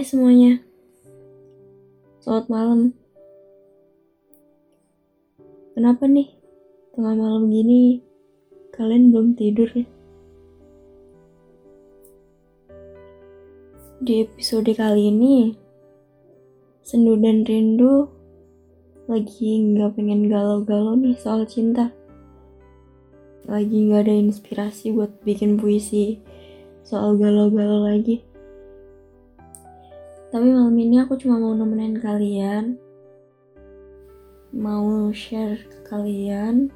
Hai semuanya, selamat malam. Kenapa nih tengah malam gini kalian belum tidur ya? Di episode kali ini, Sendu dan Rindu lagi nggak pengen galau-galau nih soal cinta. Lagi nggak ada inspirasi buat bikin puisi soal galau-galau lagi. Tapi malam ini aku cuma mau nemenin kalian. Mau share ke kalian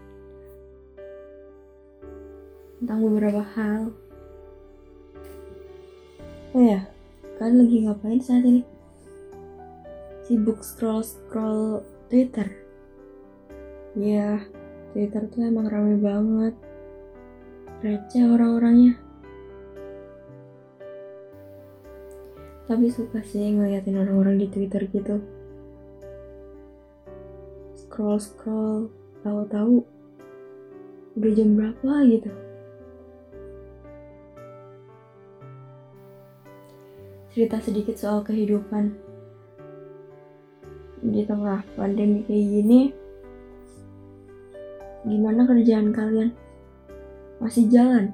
Tentang beberapa hal. Oh ya, kalian lagi ngapain saat ini? Sibuk scroll-scroll Twitter? Ya, Twitter tuh emang rame banget. Receh orang-orangnya tapi suka sih ngeliatin orang-orang di Twitter gitu. Scroll scroll tahu-tahu udah jam berapa gitu. Cerita sedikit soal kehidupan. Di tengah pandemi kayak gini gimana kerjaan kalian? Masih jalan?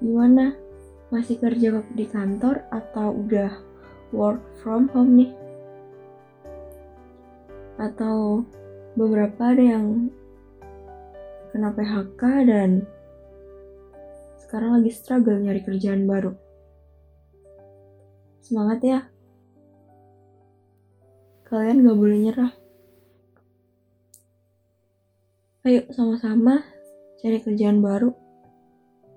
Gimana masih kerja di kantor atau udah work from home nih? Atau beberapa ada yang kena PHK dan sekarang lagi struggle nyari kerjaan baru? Semangat ya. Kalian gak boleh nyerah. Ayo sama-sama cari kerjaan baru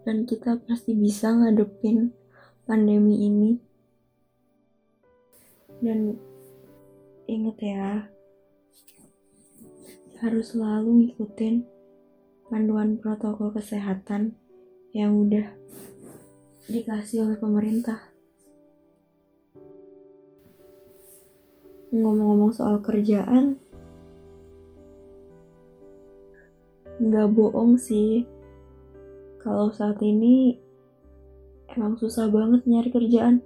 dan kita pasti bisa ngadepin pandemi ini. Dan inget ya, harus selalu ngikutin panduan protokol kesehatan yang udah dikasih oleh pemerintah. Ngomong-ngomong soal kerjaan, nggak bohong sih, kalau saat ini emang susah banget nyari kerjaan.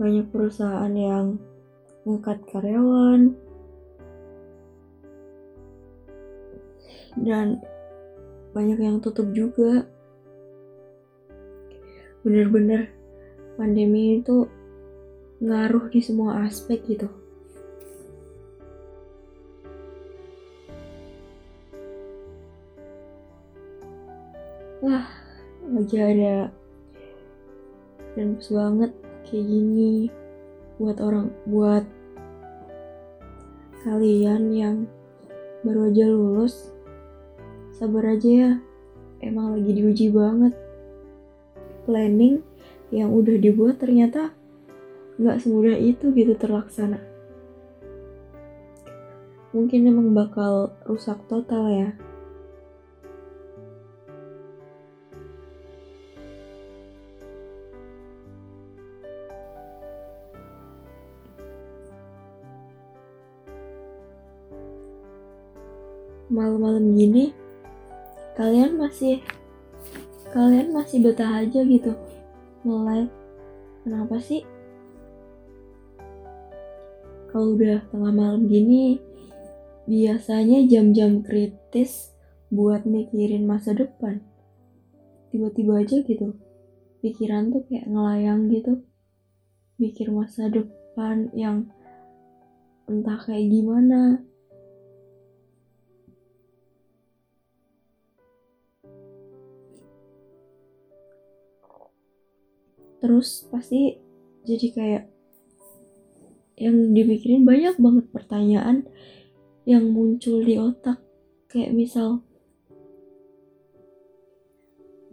Banyak perusahaan yang ngekat karyawan dan banyak yang tutup juga. Bener-bener pandemi itu ngaruh di semua aspek gitu. Wah lagi ada dan pas banget kayak gini buat orang buat kalian yang baru aja lulus. Sabar aja ya emang lagi diuji banget. Planning yang udah dibuat ternyata nggak semudah itu gitu terlaksana. Mungkin emang bakal rusak total ya malam-malam gini kalian masih kalian masih betah aja gitu. Mulai kenapa sih? Kalau udah tengah malam gini biasanya jam-jam kritis buat mikirin masa depan. Tiba-tiba aja gitu. Pikiran tuh kayak ngelayang gitu. Mikir masa depan yang entah kayak gimana terus pasti jadi kayak yang dipikirin banyak banget pertanyaan yang muncul di otak. Kayak misal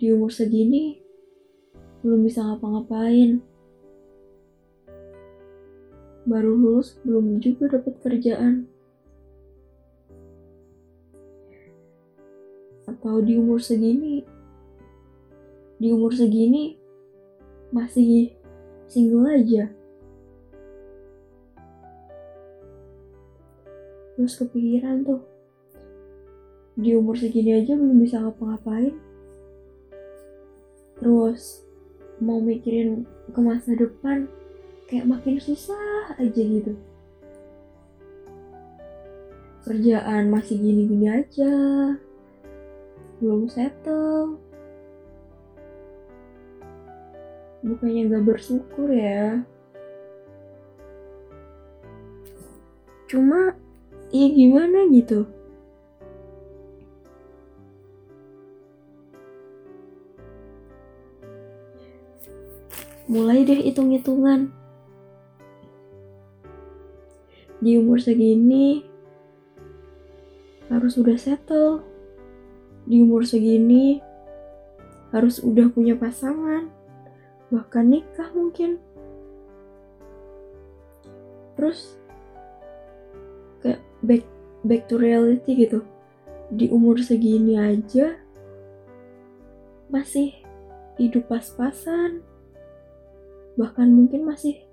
di umur segini belum bisa ngapa-ngapain. Baru lulus belum juga dapat kerjaan. Atau di umur segini di umur segini masih single aja. Terus kepikiran tuh di umur segini aja belum bisa ngapa-ngapain. Terus mau mikirin ke masa depan kayak makin susah aja gitu. Kerjaan masih gini-gini aja belum settle bukannya gak bersyukur ya. Cuma ya gimana gitu? Mulai deh hitung-hitungan. Di umur segini harus udah settle. Di umur segini harus udah punya pasangan bahkan nikah mungkin. Terus kayak back back to reality gitu. Di umur segini aja masih hidup pas-pasan. Bahkan mungkin masih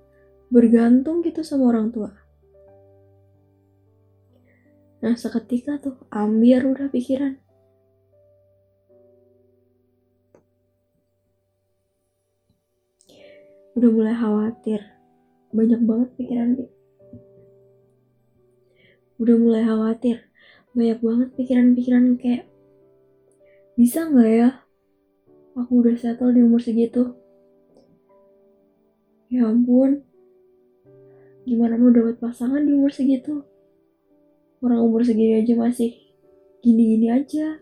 bergantung gitu sama orang tua. Nah seketika tuh ambiar udah pikiran udah mulai khawatir. Banyak banget pikiran udah mulai khawatir. Banyak banget pikiran-pikiran kayak bisa nggak ya aku udah settle di umur segitu? Ya ampun. Gimana mau dapat pasangan di umur segitu? Orang umur segini aja masih gini-gini aja.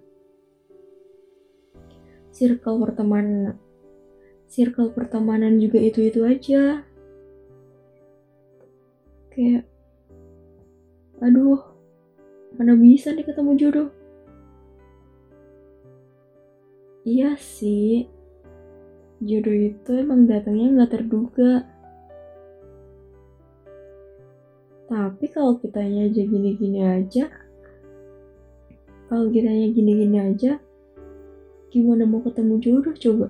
Circle pertemanan circle pertemanan juga itu-itu aja. Kayak aduh mana bisa nih ketemu jodoh? Iya sih jodoh itu emang datangnya nggak terduga. Tapi kalau kitanya aja gini-gini aja kalau kitanya gini-gini aja gimana mau ketemu jodoh coba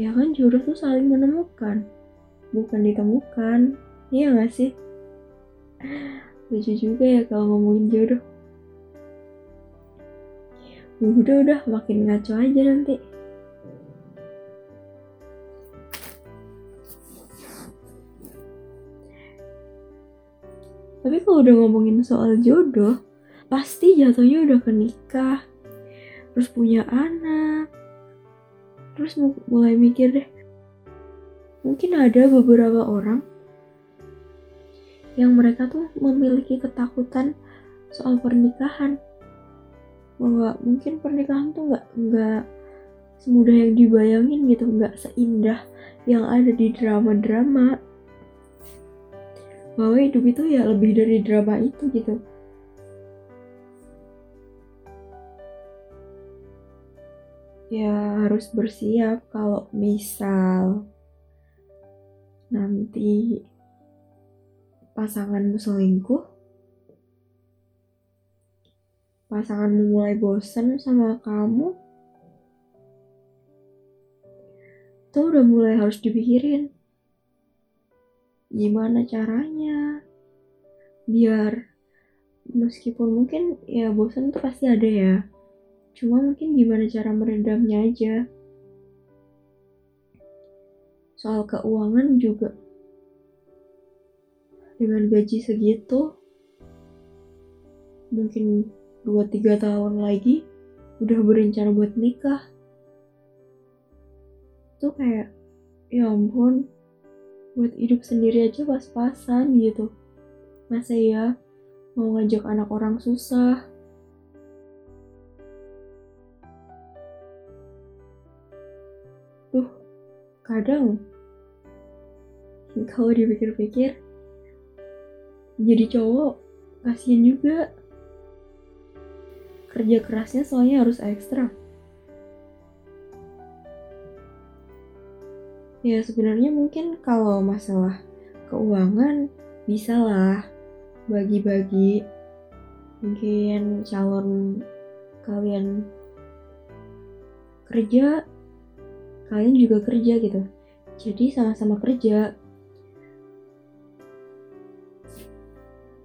ya kan jodoh tuh saling menemukan. Bukan ditemukan. Iya gak sih? Lucu juga ya kalau ngomongin jodoh. Udah udah. Makin ngaco aja nanti. Tapi kalau udah ngomongin soal jodoh pasti jatuhnya udah ke nikah terus punya anak terus mulai mikir deh. Mungkin ada beberapa orang yang mereka tuh memiliki ketakutan soal pernikahan. Bahwa mungkin pernikahan tuh nggak nggak semudah yang dibayangin gitu nggak seindah yang ada di drama-drama. Bahwa hidup itu ya lebih dari drama itu gitu ya harus bersiap kalau misal nanti pasanganmu selingkuh pasanganmu mulai bosan sama kamu itu udah mulai harus dipikirin. Gimana caranya? Biar meskipun mungkin ya bosan tuh pasti ada ya Cuma mungkin gimana cara meredamnya aja. Soal keuangan juga. Dengan gaji segitu, mungkin 2-3 tahun lagi udah berencana buat nikah. Tuh kayak, ya ampun, buat hidup sendiri aja pas-pasan gitu. Masa ya mau ngajak anak orang susah, kadang kalau dipikir-pikir jadi cowok kasihan juga. Kerja kerasnya soalnya harus ekstra. Ya sebenarnya mungkin kalau masalah keuangan bisa lah bagi-bagi mungkin calon kalian kerja kalian juga kerja gitu. Jadi sama-sama kerja.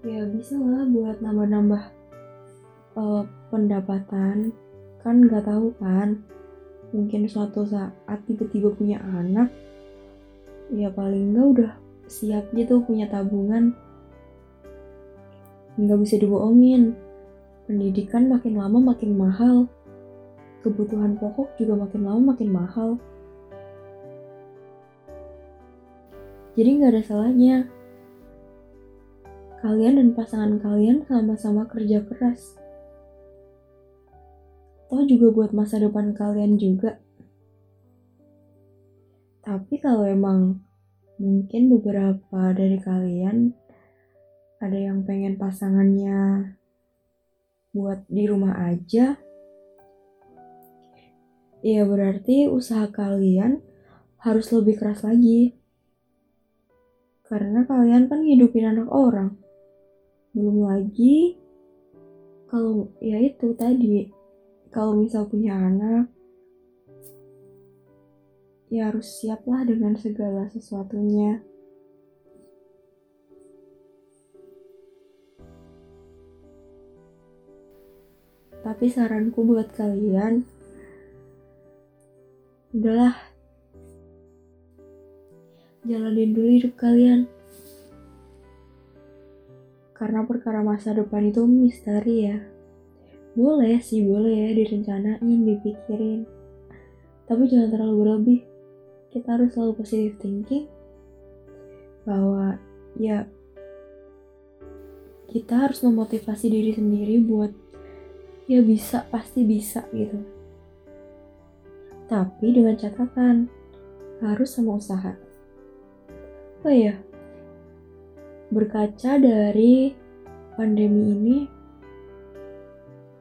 Ya bisa lah buat nambah-nambah uh, pendapatan. Kan nggak tahu kan mungkin suatu saat tiba-tiba punya anak ya paling enggak udah siap gitu punya tabungan. Nggak bisa dibohongin. Pendidikan makin lama makin mahal. Kebutuhan pokok juga makin lama makin mahal jadi nggak ada salahnya kalian dan pasangan kalian sama-sama kerja keras toh juga buat masa depan kalian juga. Tapi kalau emang mungkin beberapa dari kalian ada yang pengen pasangannya buat di rumah aja, ya berarti usaha kalian harus lebih keras lagi. Karena kalian kan hidupin anak orang. Belum lagi kalau ya itu tadi kalau misal punya anak, ya harus siaplah dengan segala sesuatunya. Tapi saranku buat kalian, udahlah, kalian. Karena perkara masa depan itu misteri ya. Boleh sih boleh ya direncanain dipikirin. Tapi jangan terlalu berlebih. Kita harus selalu positive thinking bahwa ya kita harus memotivasi diri sendiri buat ya bisa pasti bisa gitu. Tapi dengan catatan harus sama usaha oh ya? Berkaca dari pandemi ini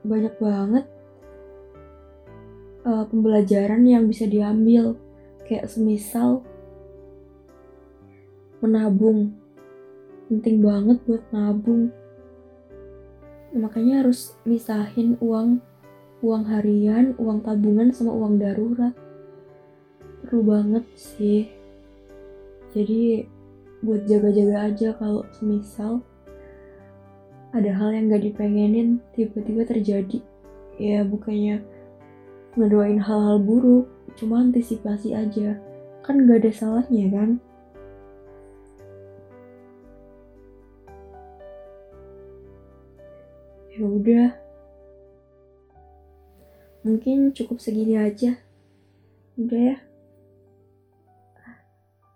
banyak banget uh, pembelajaran yang bisa diambil. Kayak semisal menabung. Penting banget buat nabung. Makanya harus misahin uang uang harian uang tabungan sama uang darurat. Perlu banget sih. Jadi buat jaga-jaga aja kalau semisal ada hal yang gak dipengenin tiba-tiba terjadi. Ya bukannya ngedoain hal-hal buruk cuma antisipasi aja. Kan gak ada salahnya kan? Ya udah. Mungkin cukup segini aja. Udah ya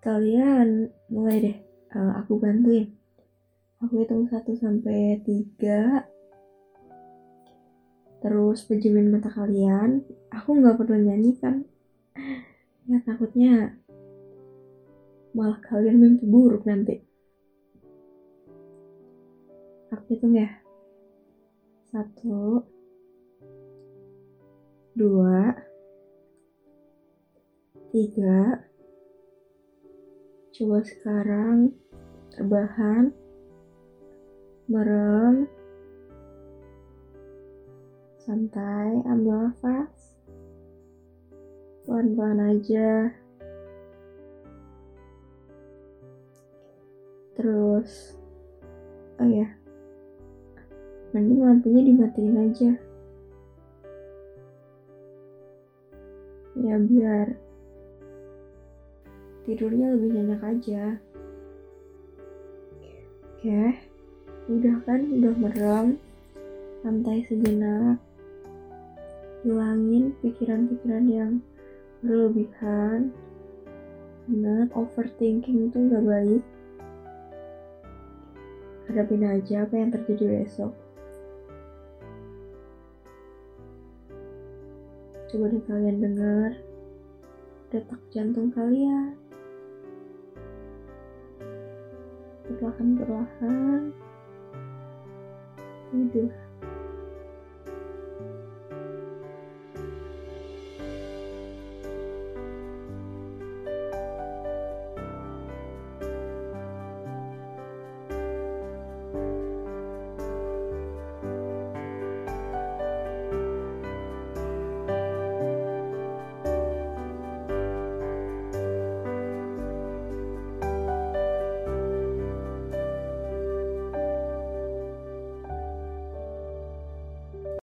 kalian mulai deh. Uh, aku bantuin. Aku hitung 1 sampai 3 terus pejamin mata kalian. Aku nggak perlu nyanyi kan? Ya takutnya malah kalian mimpi buruk nanti. Aku hitung ya. Satu dua tiga coba sekarang terbahan merem santai ambil nafas. Pelan-pelan aja. Terus oh ya mending lampunya dimatiin aja. Ya biar tidurnya lebih nyenyak aja. Oke okay udah kan udah merem santai sejenak hilangin pikiran-pikiran yang berlebihan. Ingat overthinking itu nggak baik. Hadapin aja apa yang terjadi besok. Coba deh kalian dengar detak jantung kalian perlahan-perlahan tidur